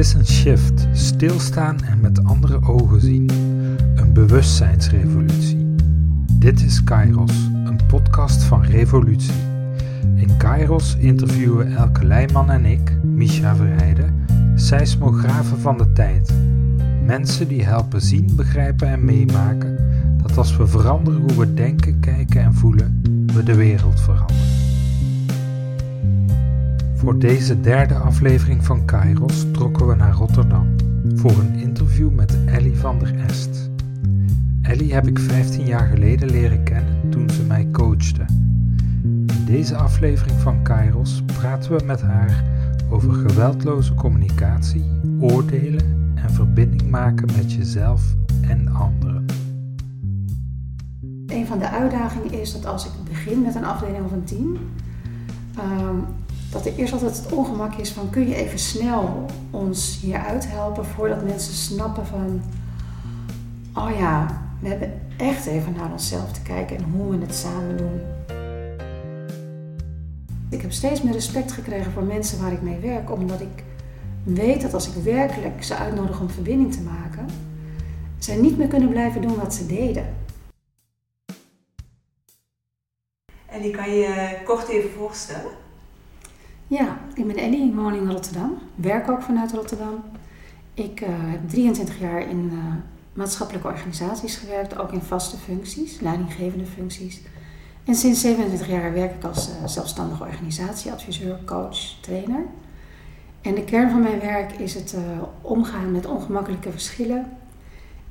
is een shift, stilstaan en met andere ogen zien. Een bewustzijnsrevolutie. Dit is Kairos, een podcast van Revolutie. In Kairos interviewen Elke Leijman en ik, Misha Verheijden, seismografen van de tijd. Mensen die helpen zien, begrijpen en meemaken dat als we veranderen hoe we denken, kijken en voelen, we de wereld veranderen. Voor deze derde aflevering van Kairos naar Rotterdam voor een interview met Ellie van der Est. Ellie heb ik 15 jaar geleden leren kennen toen ze mij coachte. In deze aflevering van Kairos praten we met haar over geweldloze communicatie, oordelen en verbinding maken met jezelf en anderen. Een van de uitdagingen is dat als ik begin met een afdeling of een team, ehm, dat er eerst altijd het ongemak is van kun je even snel ons hieruit helpen voordat mensen snappen van oh ja, we hebben echt even naar onszelf te kijken en hoe we het samen doen. Ik heb steeds meer respect gekregen voor mensen waar ik mee werk, omdat ik weet dat als ik werkelijk ze uitnodig om verbinding te maken, zij niet meer kunnen blijven doen wat ze deden. En die kan je kort even voorstellen? Ja, ik ben Ellie, woon in Rotterdam, werk ook vanuit Rotterdam. Ik uh, heb 23 jaar in uh, maatschappelijke organisaties gewerkt, ook in vaste functies, leidinggevende functies. En sinds 27 jaar werk ik als uh, zelfstandige organisatieadviseur, coach, trainer. En de kern van mijn werk is het omgaan met ongemakkelijke verschillen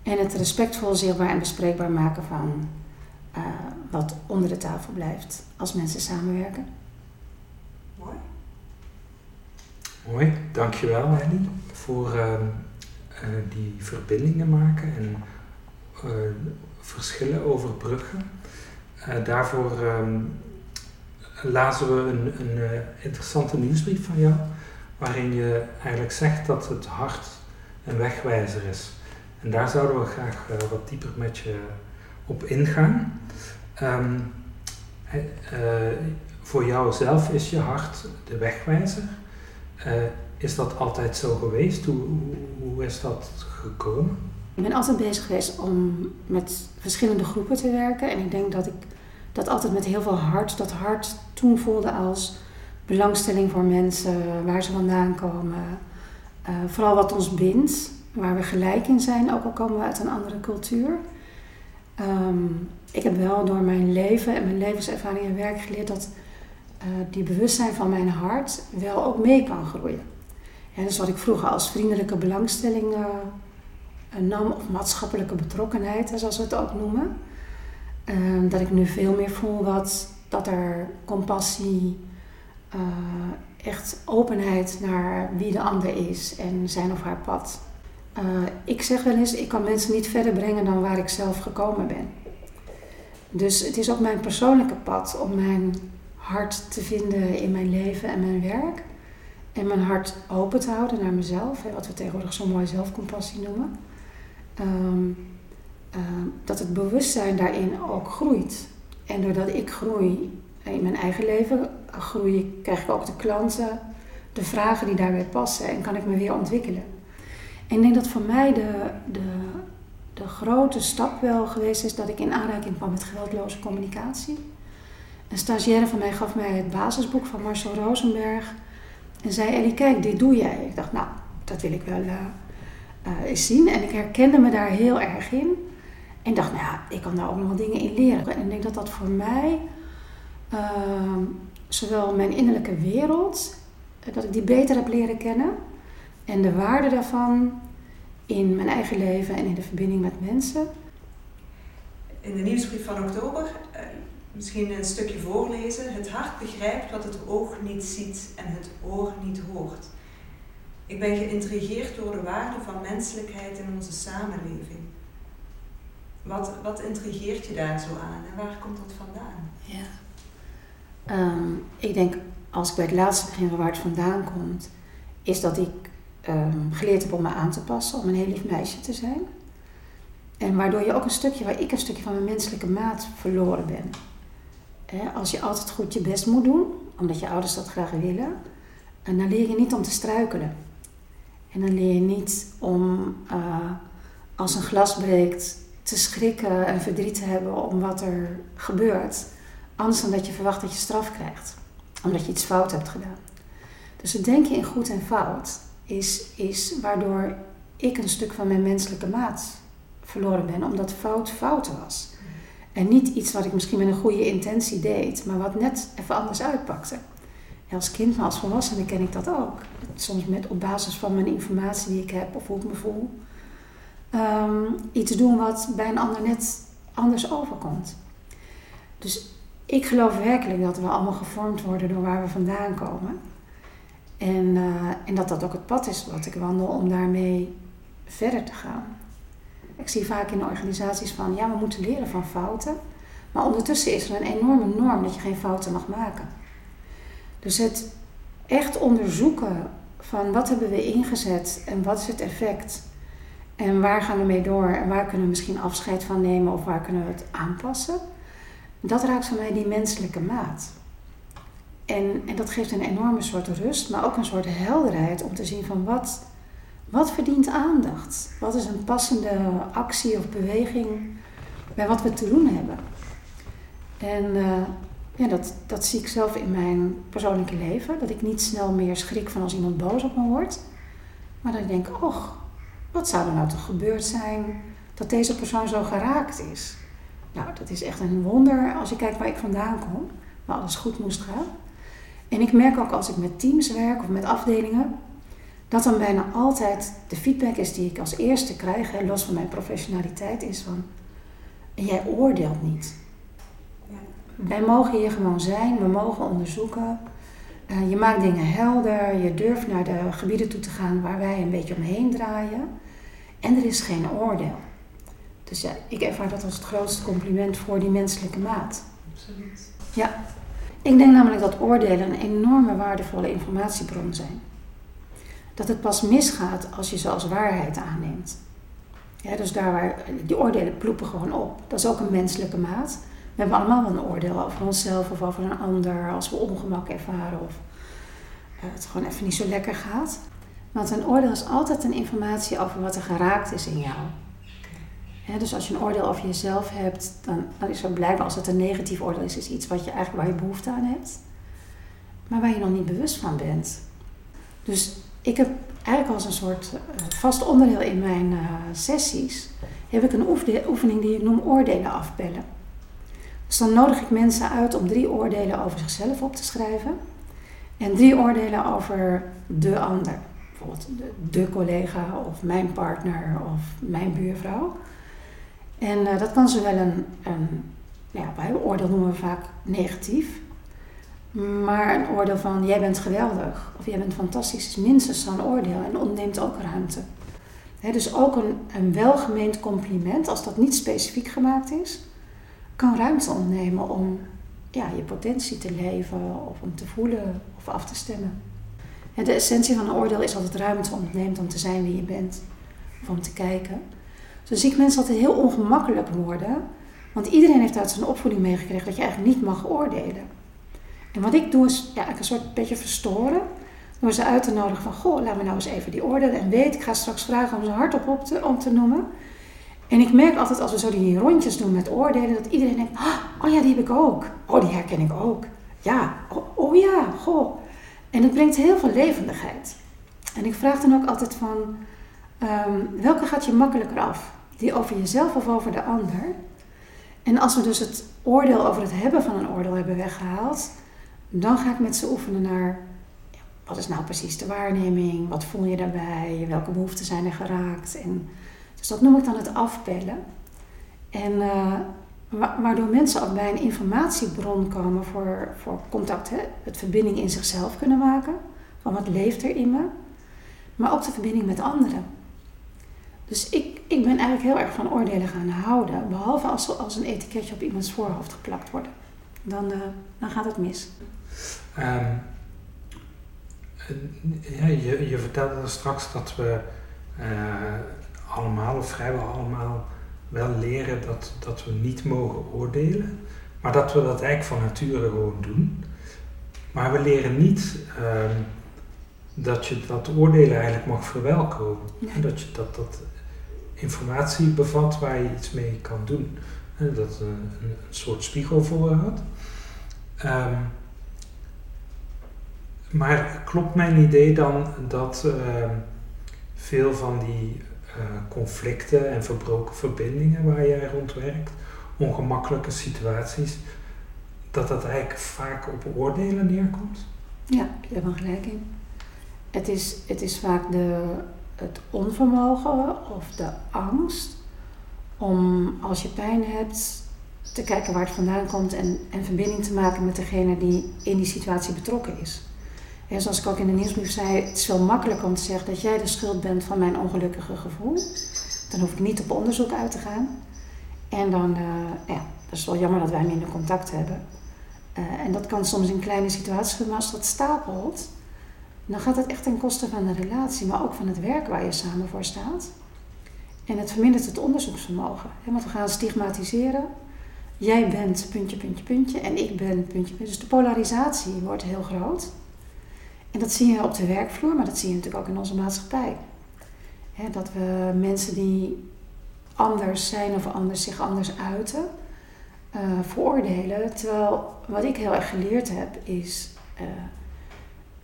en het respectvol zichtbaar en bespreekbaar maken van wat onder de tafel blijft als mensen samenwerken. Mooi. Mooi, dankjewel Henny voor uh, uh, die verbindingen maken en uh, verschillen overbruggen. daarvoor um, lazen we een, een interessante nieuwsbrief van jou, waarin je eigenlijk zegt dat het hart een wegwijzer is. En daar zouden we graag wat dieper met je op ingaan. Um, voor jouzelf is je hart de wegwijzer. Uh, is dat altijd zo geweest? Hoe, hoe, is dat gekomen? Ik ben altijd bezig geweest om met verschillende groepen te werken. En ik denk dat ik dat altijd met heel veel hart, dat hart toen voelde als belangstelling voor mensen, waar ze vandaan komen. Uh, vooral wat ons bindt, waar we gelijk in zijn, ook al komen we uit een andere cultuur. Um, ik heb wel door mijn leven en mijn levenservaring en werk geleerd dat uh, die bewustzijn van mijn hart wel ook mee kan groeien. En dus wat ik vroeger als vriendelijke belangstelling uh, nam, of maatschappelijke betrokkenheid, zoals we het ook noemen, uh, dat ik nu veel meer voel wat, dat er compassie, echt openheid naar wie de ander is en zijn of haar pad. ik zeg wel eens, ik kan mensen niet verder brengen dan waar ik zelf gekomen ben. Dus het is ook mijn persoonlijke pad om mijn hart te vinden in mijn leven en mijn werk. En mijn hart open te houden naar mezelf, wat we tegenwoordig zo mooi zelfcompassie noemen. Um, dat het bewustzijn daarin ook groeit. En doordat ik groei in mijn eigen leven, groei, krijg ik ook de klanten, de vragen die daarbij passen en kan ik me weer ontwikkelen. En ik denk dat voor mij de, de, de grote stap wel geweest is dat ik in aanraking kwam met geweldloze communicatie. Een stagiaire van mij gaf mij het basisboek van Marcel Rosenberg. En zei, Ellie, kijk, dit doe jij. Ik dacht, nou, dat wil ik wel uh, uh, eens zien. En ik herkende me daar heel erg in. En dacht, nou ja, ik kan daar ook nog wel dingen in leren. En ik denk dat dat voor mij, uh, zowel mijn innerlijke wereld, dat ik die beter heb leren kennen. En de waarde daarvan in mijn eigen leven en in de verbinding met mensen. In de nieuwsbrief van oktober eh, misschien een stukje voorlezen. Het hart begrijpt wat het oog niet ziet en het oor niet hoort. Ik ben geïntrigeerd door de waarde van menselijkheid in onze samenleving. Wat, wat intrigeert je daar zo aan en waar komt dat vandaan? Ja. Um, ik denk, als ik bij het laatste begin waar het vandaan komt, is dat ik um, geleerd heb om me aan te passen, om een heel lief meisje te zijn. En waardoor je ook een stukje, waar ik een stukje van mijn menselijke maat verloren ben als je altijd goed je best moet doen, omdat je ouders dat graag willen, en dan leer je niet om te struikelen. En dan leer je niet om uh, als een glas breekt te schrikken en verdriet te hebben om wat er gebeurt. Anders dan dat je verwacht dat je straf krijgt. Omdat je iets fout hebt gedaan. Dus het denken in goed en fout is, is waardoor ik een stuk van mijn menselijke maat verloren ben. Omdat fout fout was. En niet iets wat ik misschien met een goede intentie deed, maar wat net even anders uitpakte. als kind, maar als volwassene ken ik dat ook. Soms met, op basis van mijn informatie die ik heb of hoe ik me voel. Um, iets doen wat bij een ander net anders overkomt. Dus ik geloof werkelijk dat we allemaal gevormd worden door waar we vandaan komen. En, uh, en dat dat ook het pad is wat ik wandel om daarmee verder te gaan. Ik zie vaak in organisaties van ja, we moeten leren van fouten. Maar ondertussen is er een enorme norm dat je geen fouten mag maken. Dus het echt onderzoeken van wat hebben we ingezet en wat is het effect en waar gaan we mee door en waar kunnen we misschien afscheid van nemen of waar kunnen we het aanpassen. Dat raakt voor mij die menselijke maat. En, en dat geeft een enorme soort rust, maar ook een soort helderheid om te zien van wat, wat verdient aandacht? Wat is een passende actie of beweging bij wat we te doen hebben? En uh, ja, dat, dat zie ik zelf in mijn persoonlijke leven. Dat ik niet snel meer schrik van als iemand boos op me wordt. Maar dat ik denk, och, wat zou er nou toch gebeurd zijn dat deze persoon zo geraakt is? Nou, dat is echt een wonder als je kijkt waar ik vandaan kom. Waar alles goed moest gaan. En ik merk ook als ik met teams werk of met afdelingen dat dan bijna altijd de feedback is die ik als eerste krijg, hè, los van mijn professionaliteit, is van: jij oordeelt niet. Ja. Wij mogen hier gewoon zijn, we mogen onderzoeken. Uh, je maakt dingen helder, je durft naar de gebieden toe te gaan waar wij een beetje omheen draaien. En er is geen oordeel. Dus ja, ik ervaar dat als het grootste compliment voor die menselijke maat. Absoluut. Ja. Ik denk namelijk dat oordelen een enorme waardevolle informatiebron zijn dat het pas misgaat als je ze als waarheid aanneemt. Dus daar waar die oordelen ploepen gewoon op. Dat is ook een menselijke maat. We hebben allemaal wel een oordeel over onszelf of over een ander als we ongemak ervaren of uh, het gewoon even niet zo lekker gaat. Want een oordeel is altijd een informatie over wat er geraakt is in jou. dus als je een oordeel over jezelf hebt, dan, dan is er blijkbaar als het een negatief oordeel is, is iets wat je eigenlijk waar je behoefte aan hebt, maar waar je nog niet bewust van bent. Dus ik heb eigenlijk als een soort uh, vast onderdeel in mijn uh, sessies, heb ik een oefening die ik noem oordelen afbellen. Dus dan nodig ik mensen uit om drie oordelen over zichzelf op te schrijven. En drie oordelen over de ander. Bijvoorbeeld de, de collega of mijn partner of mijn buurvrouw. En uh, dat kan zowel een, een ja, bij oordeel noemen we vaak negatief. Maar een oordeel van jij bent geweldig of jij bent fantastisch is minstens zo'n oordeel en ontneemt ook ruimte. dus ook een, een welgemeend compliment, als dat niet specifiek gemaakt is, kan ruimte ontnemen om ja, je potentie te leven of om te voelen of af te stemmen. de essentie van een oordeel is dat het ruimte ontneemt om te zijn wie je bent of om te kijken. Zo zie ik mensen altijd heel ongemakkelijk worden, want iedereen heeft uit zijn opvoeding meegekregen dat je eigenlijk niet mag oordelen. En wat ik doe is ja, een soort beetje verstoren. Door ze uit te nodigen van, goh, laat me nou eens even die oordelen. En weet, ik ga straks vragen om ze hardop op te, om te noemen. En ik merk altijd als we zo die rondjes doen met oordelen, dat iedereen denkt, ah, oh ja, die heb ik ook. Oh, die herken ik ook. Ja, oh, oh ja, goh. En het brengt heel veel levendigheid. En ik vraag dan ook altijd van, um, welke gaat je makkelijker af? Die over jezelf of over de ander? En als we dus het oordeel over het hebben van een oordeel hebben weggehaald, dan ga ik met ze oefenen naar wat is nou precies de waarneming, wat voel je daarbij, welke behoeften zijn er geraakt. En, dus dat noem ik dan het afpellen. En uh, waardoor mensen ook bij een informatiebron komen voor, voor contact, hè? het verbinding in zichzelf kunnen maken, van wat leeft er in me, maar ook de verbinding met anderen. Dus ik, ik ben eigenlijk heel erg van oordelen gaan houden, behalve als als een etiketje op iemands voorhoofd geplakt worden. Dan, uh, dan gaat het mis. Um, ja, je, je vertelde straks dat we uh, allemaal, of vrijwel allemaal, wel leren dat, dat we niet mogen oordelen, maar dat we dat eigenlijk van nature gewoon doen. Maar we leren niet uh, dat je dat oordelen eigenlijk mag verwelkomen. Dat je dat, dat informatie bevat waar je iets mee kan doen. En dat een, een, een soort spiegel voor had. Ehm, maar klopt mijn idee dan dat ehm, veel van die eh, conflicten en verbroken verbindingen waar jij rond werkt, ongemakkelijke situaties, dat dat eigenlijk vaak op oordelen neerkomt? Ja, je hebt gelijk in. Het is, het is vaak de, het onvermogen of de angst om als je pijn hebt te kijken waar het vandaan komt en, en verbinding te maken met degene die in die situatie betrokken is. Ja, zoals ik ook in de nieuwsbrief zei, het is wel makkelijk om te zeggen dat jij de schuld bent van mijn ongelukkige gevoel. Dan hoef ik niet op onderzoek uit te gaan. En dan, uh, ja, dat is wel jammer dat wij minder contact hebben. Uh, en dat kan soms in kleine situaties, maar als dat stapelt, dan gaat het echt ten koste van de relatie, maar ook van het werk waar je samen voor staat. En het vermindert het onderzoeksvermogen. Hè, want we gaan stigmatiseren. Jij bent puntje, puntje, puntje en ik ben puntje, puntje. Dus de polarisatie wordt heel groot. En dat zie je op de werkvloer, maar dat zie je natuurlijk ook in onze maatschappij. Dat we mensen die anders zijn of anders zich anders uiten, uh, veroordelen. Terwijl wat ik heel erg geleerd heb is uh,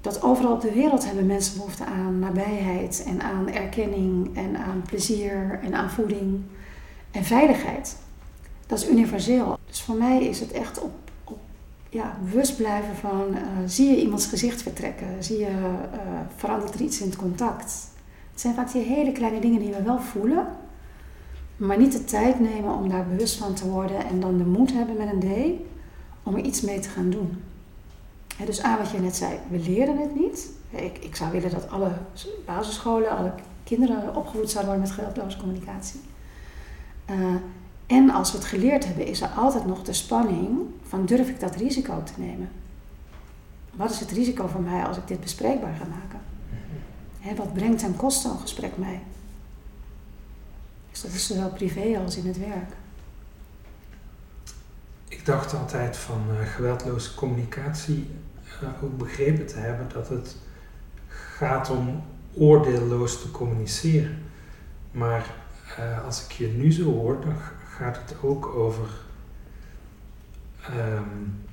dat overal op de wereld hebben mensen behoefte aan nabijheid en aan erkenning en aan plezier en aan voeding en veiligheid. Dat is universeel. Dus voor mij is het echt op ja, bewust blijven van uh, zie je iemands gezicht vertrekken, zie je uh, verandert er iets in het contact. Het zijn vaak die hele kleine dingen die we wel voelen, maar niet de tijd nemen om daar bewust van te worden en dan de moed hebben met een D om er iets mee te gaan doen. Dus A, wat je net zei, we leren het niet. Ik, ik zou willen dat alle basisscholen, alle kinderen opgevoed zouden worden met geweldloze communicatie. Uh, en als we het geleerd hebben, is er altijd nog de spanning van durf ik dat risico te nemen? Wat is het risico voor mij als ik dit bespreekbaar ga maken? He, wat brengt ten koste een gesprek mij? Dus dat is zowel privé als in het werk. Ik dacht altijd van uh, geweldloze communicatie uh, ook begrepen te hebben dat het gaat om oordeelloos te communiceren. Maar uh, als ik je nu zo hoor, dan gaat het ook over um,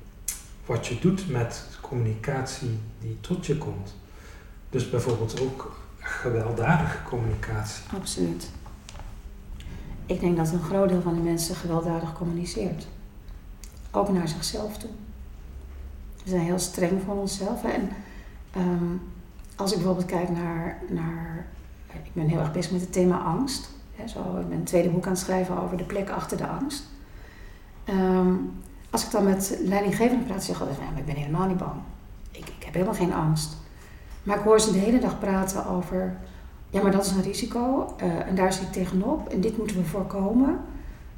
wat je doet met communicatie die tot je komt. Dus bijvoorbeeld ook gewelddadige communicatie. Absoluut. Ik denk dat een groot deel van de mensen gewelddadig communiceert. Ook naar zichzelf toe. We zijn heel streng voor onszelf. En um, als ik bijvoorbeeld kijk naar, naar. Ik ben heel erg bezig met het thema angst. Zo, ben een tweede boek aan het schrijven over de plek achter de angst. Um, als ik dan met leidinggevenden praat, zeg ik altijd: Ik ben helemaal niet bang. Ik, ik heb helemaal geen angst. Maar ik hoor ze de hele dag praten over. Ja, maar dat is een risico uh, en daar zit ik tegenop en dit moeten we voorkomen.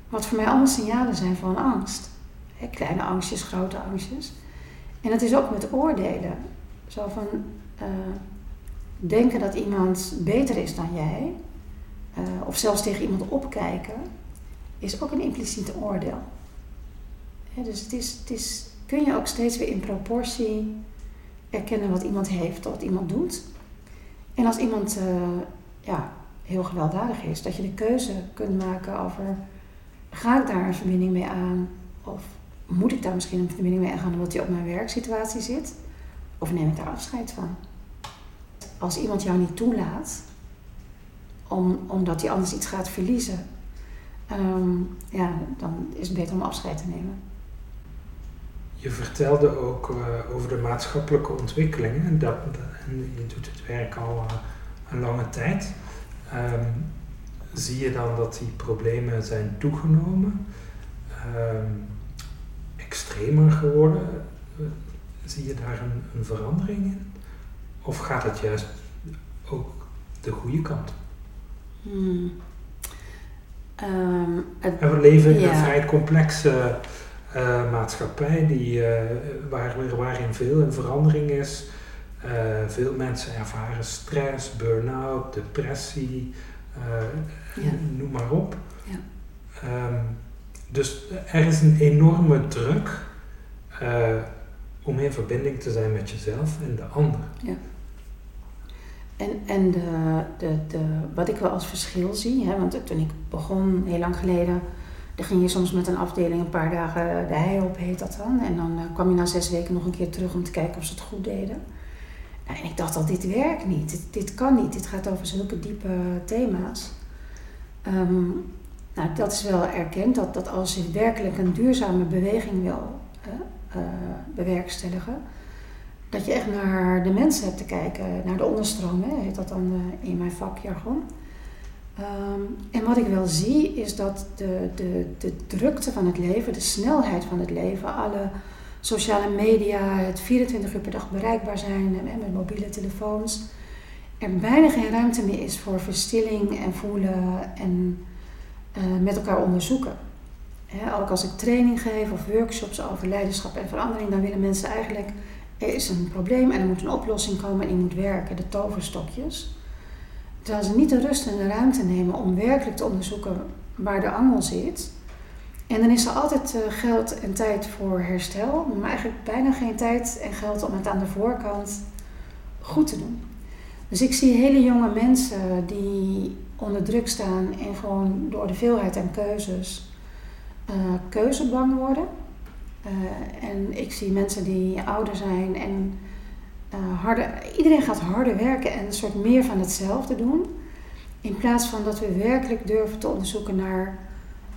Wat voor mij allemaal signalen zijn van angst. Kleine angstjes, grote angstjes. En het is ook met oordelen. Zo van uh, denken dat iemand beter is dan jij, uh, of zelfs tegen iemand opkijken, is ook een impliciete oordeel. Dus het is, het is, kun je ook steeds weer in proportie erkennen wat iemand heeft, wat iemand doet. En als iemand uh, ja, heel gewelddadig is, dat je de keuze kunt maken over: ga ik daar een verbinding mee aan? Of moet ik daar misschien een verbinding mee aangaan omdat hij op mijn werksituatie zit? Of neem ik daar afscheid van? Als iemand jou niet toelaat, om, omdat hij anders iets gaat verliezen, um, ja, dan is het beter om afscheid te nemen. Je vertelde ook uh, over de maatschappelijke ontwikkelingen en, dat, en je doet het werk al uh, een lange tijd. Um, zie je dan dat die problemen zijn toegenomen? Um, extremer geworden? Zie je daar een, een, verandering in? Of gaat het juist ook de goede kant? Hmm. Um, het, en we leven in ja. een vrij complexe uh, maatschappij die, uh, waar, waarin veel in verandering is. Uh, veel mensen ervaren stress, burn-out, depressie, ja. noem maar op. Ja. Um, dus er is een enorme druk om in verbinding te zijn met jezelf en de ander. En, en de, de, wat ik wel als verschil zie, hè, want toen ik begon, heel lang geleden, dan ging je soms met een afdeling een paar dagen de hei op, heet dat dan. En dan uh, kwam je na zes weken nog een keer terug om te kijken of ze het goed deden. En ik dacht al, dit werkt niet, dit, kan niet, dit gaat over zulke diepe thema's. Um, nou, dat is wel erkend, dat, dat als je werkelijk een duurzame beweging wil uh, uh, bewerkstelligen, dat je echt naar de mensen hebt te kijken, naar de onderstroom, hè, heet dat dan uh, in mijn vakjargon. Um, en wat ik wel zie is dat de, de, de drukte van het leven, de snelheid van het leven, alle sociale media, het 24 uur per dag bereikbaar zijn en met mobiele telefoons, er bijna geen ruimte meer is voor verstilling en voelen en uh, met elkaar onderzoeken. He, ook als ik training geef of workshops over leiderschap en verandering, dan willen mensen eigenlijk, er is een probleem en er moet een oplossing komen en die moet werken, de toverstokjes. Terwijl ze niet de rust en de ruimte nemen om werkelijk te onderzoeken waar de angel zit. En dan is er altijd uh, geld en tijd voor herstel, maar eigenlijk bijna geen tijd en geld om het aan de voorkant goed te doen. Dus ik zie hele jonge mensen die onder druk staan en gewoon door de veelheid aan keuzes uh, keuzebang worden. Uh, en ik zie mensen die ouder zijn en uh, harder, iedereen gaat harder werken en een soort meer van hetzelfde doen. In plaats van dat we werkelijk durven te onderzoeken naar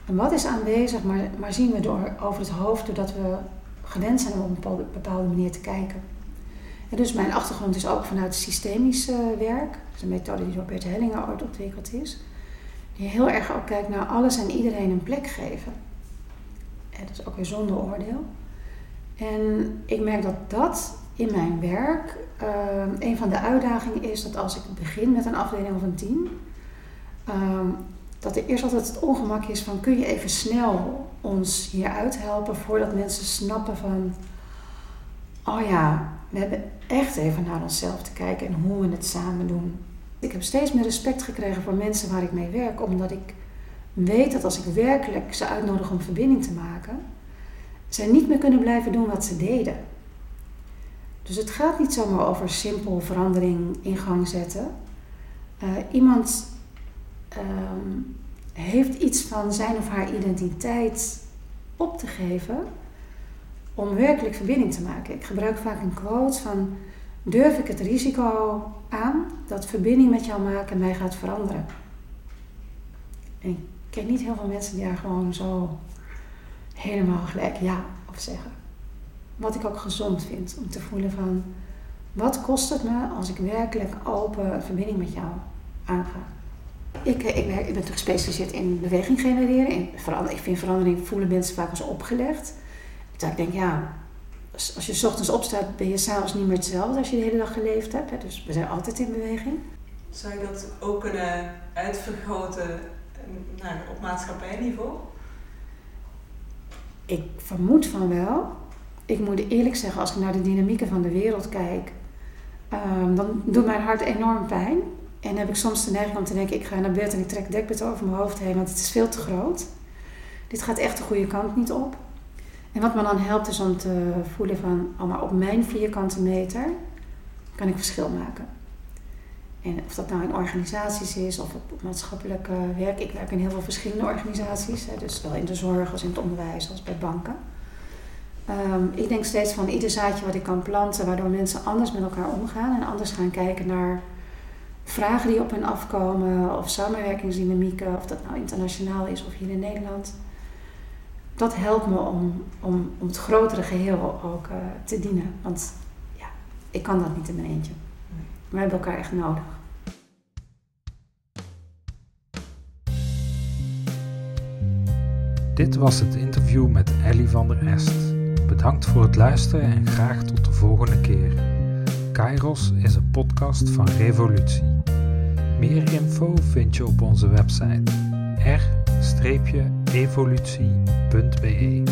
wat is aanwezig, maar, maar zien we door, over het hoofd doordat we gewend zijn om op een bepaalde manier te kijken. En dus mijn achtergrond is ook vanuit systemisch uh, werk. Dat is een methode die door Bert Hellinger ooit ontwikkeld is. Die heel erg ook kijkt naar alles en iedereen een plek geven. Is ook weer zonder oordeel. En ik merk dat dat in mijn werk uh, een van de uitdagingen is dat als ik begin met een afdeling of een team, uh, dat er eerst altijd het ongemak is van kun je even snel ons hieruit helpen voordat mensen snappen van, oh ja, we hebben echt even naar onszelf te kijken en hoe we het samen doen. Ik heb steeds meer respect gekregen voor mensen waar ik mee werk, omdat ik weet dat als ik werkelijk ze uitnodig om verbinding te maken, zij niet meer kunnen blijven doen wat ze deden. Dus het gaat niet zomaar over simpel verandering in gang zetten. Uh, iemand um, heeft iets van zijn of haar identiteit op te geven om werkelijk verbinding te maken. Ik gebruik vaak een quote van durf ik het risico aan dat verbinding met jou maken mij gaat veranderen. En ken niet heel veel mensen die daar gewoon zo helemaal gelijk ja op zeggen. Wat ik ook gezond vind om te voelen van wat kost het me als ik werkelijk open verbinding met jou aanga. Ik, ik, ik ben gespecialiseerd in beweging genereren. In ik vind verandering voelen mensen vaak als opgelegd. Dat ik denk, ja, als je ochtends opstaat, ben je s'avonds niet meer hetzelfde als je de hele dag geleefd hebt. Dus we zijn altijd in beweging. Zou je dat ook kunnen uitvergroten nou, op maatschappijniveau? Ik vermoed van wel. Ik moet eerlijk zeggen, als ik naar de dynamieken van de wereld kijk, um, dan doet mijn hart enorm pijn. En heb ik soms de neiging om te denken, ik ga naar bed en ik trek dekbed over mijn hoofd heen, want het is veel te groot. Dit gaat echt de goede kant niet op. En wat me dan helpt is om te voelen van, oh maar op mijn vierkante meter kan ik verschil maken. En of dat nou in organisaties is of op, maatschappelijk werk. Ik werk in heel veel verschillende organisaties. Hè, dus wel in de zorg als in het onderwijs als bij banken. Um, ik denk steeds van ieder zaadje wat ik kan planten, waardoor mensen anders met elkaar omgaan en anders gaan kijken naar vragen die op hen afkomen of samenwerkingsdynamieken, of dat nou internationaal is of hier in Nederland dat helpt me om, om, om het grotere geheel ook uh, te dienen. Want ja, ik kan dat niet in mijn eentje. We hebben elkaar echt nodig. Dit was het interview met Ellie van der Est. Bedankt voor het luisteren en graag tot de volgende keer. Kairos is een podcast van Revolutie. Meer info vind je op onze website r-evolutie.be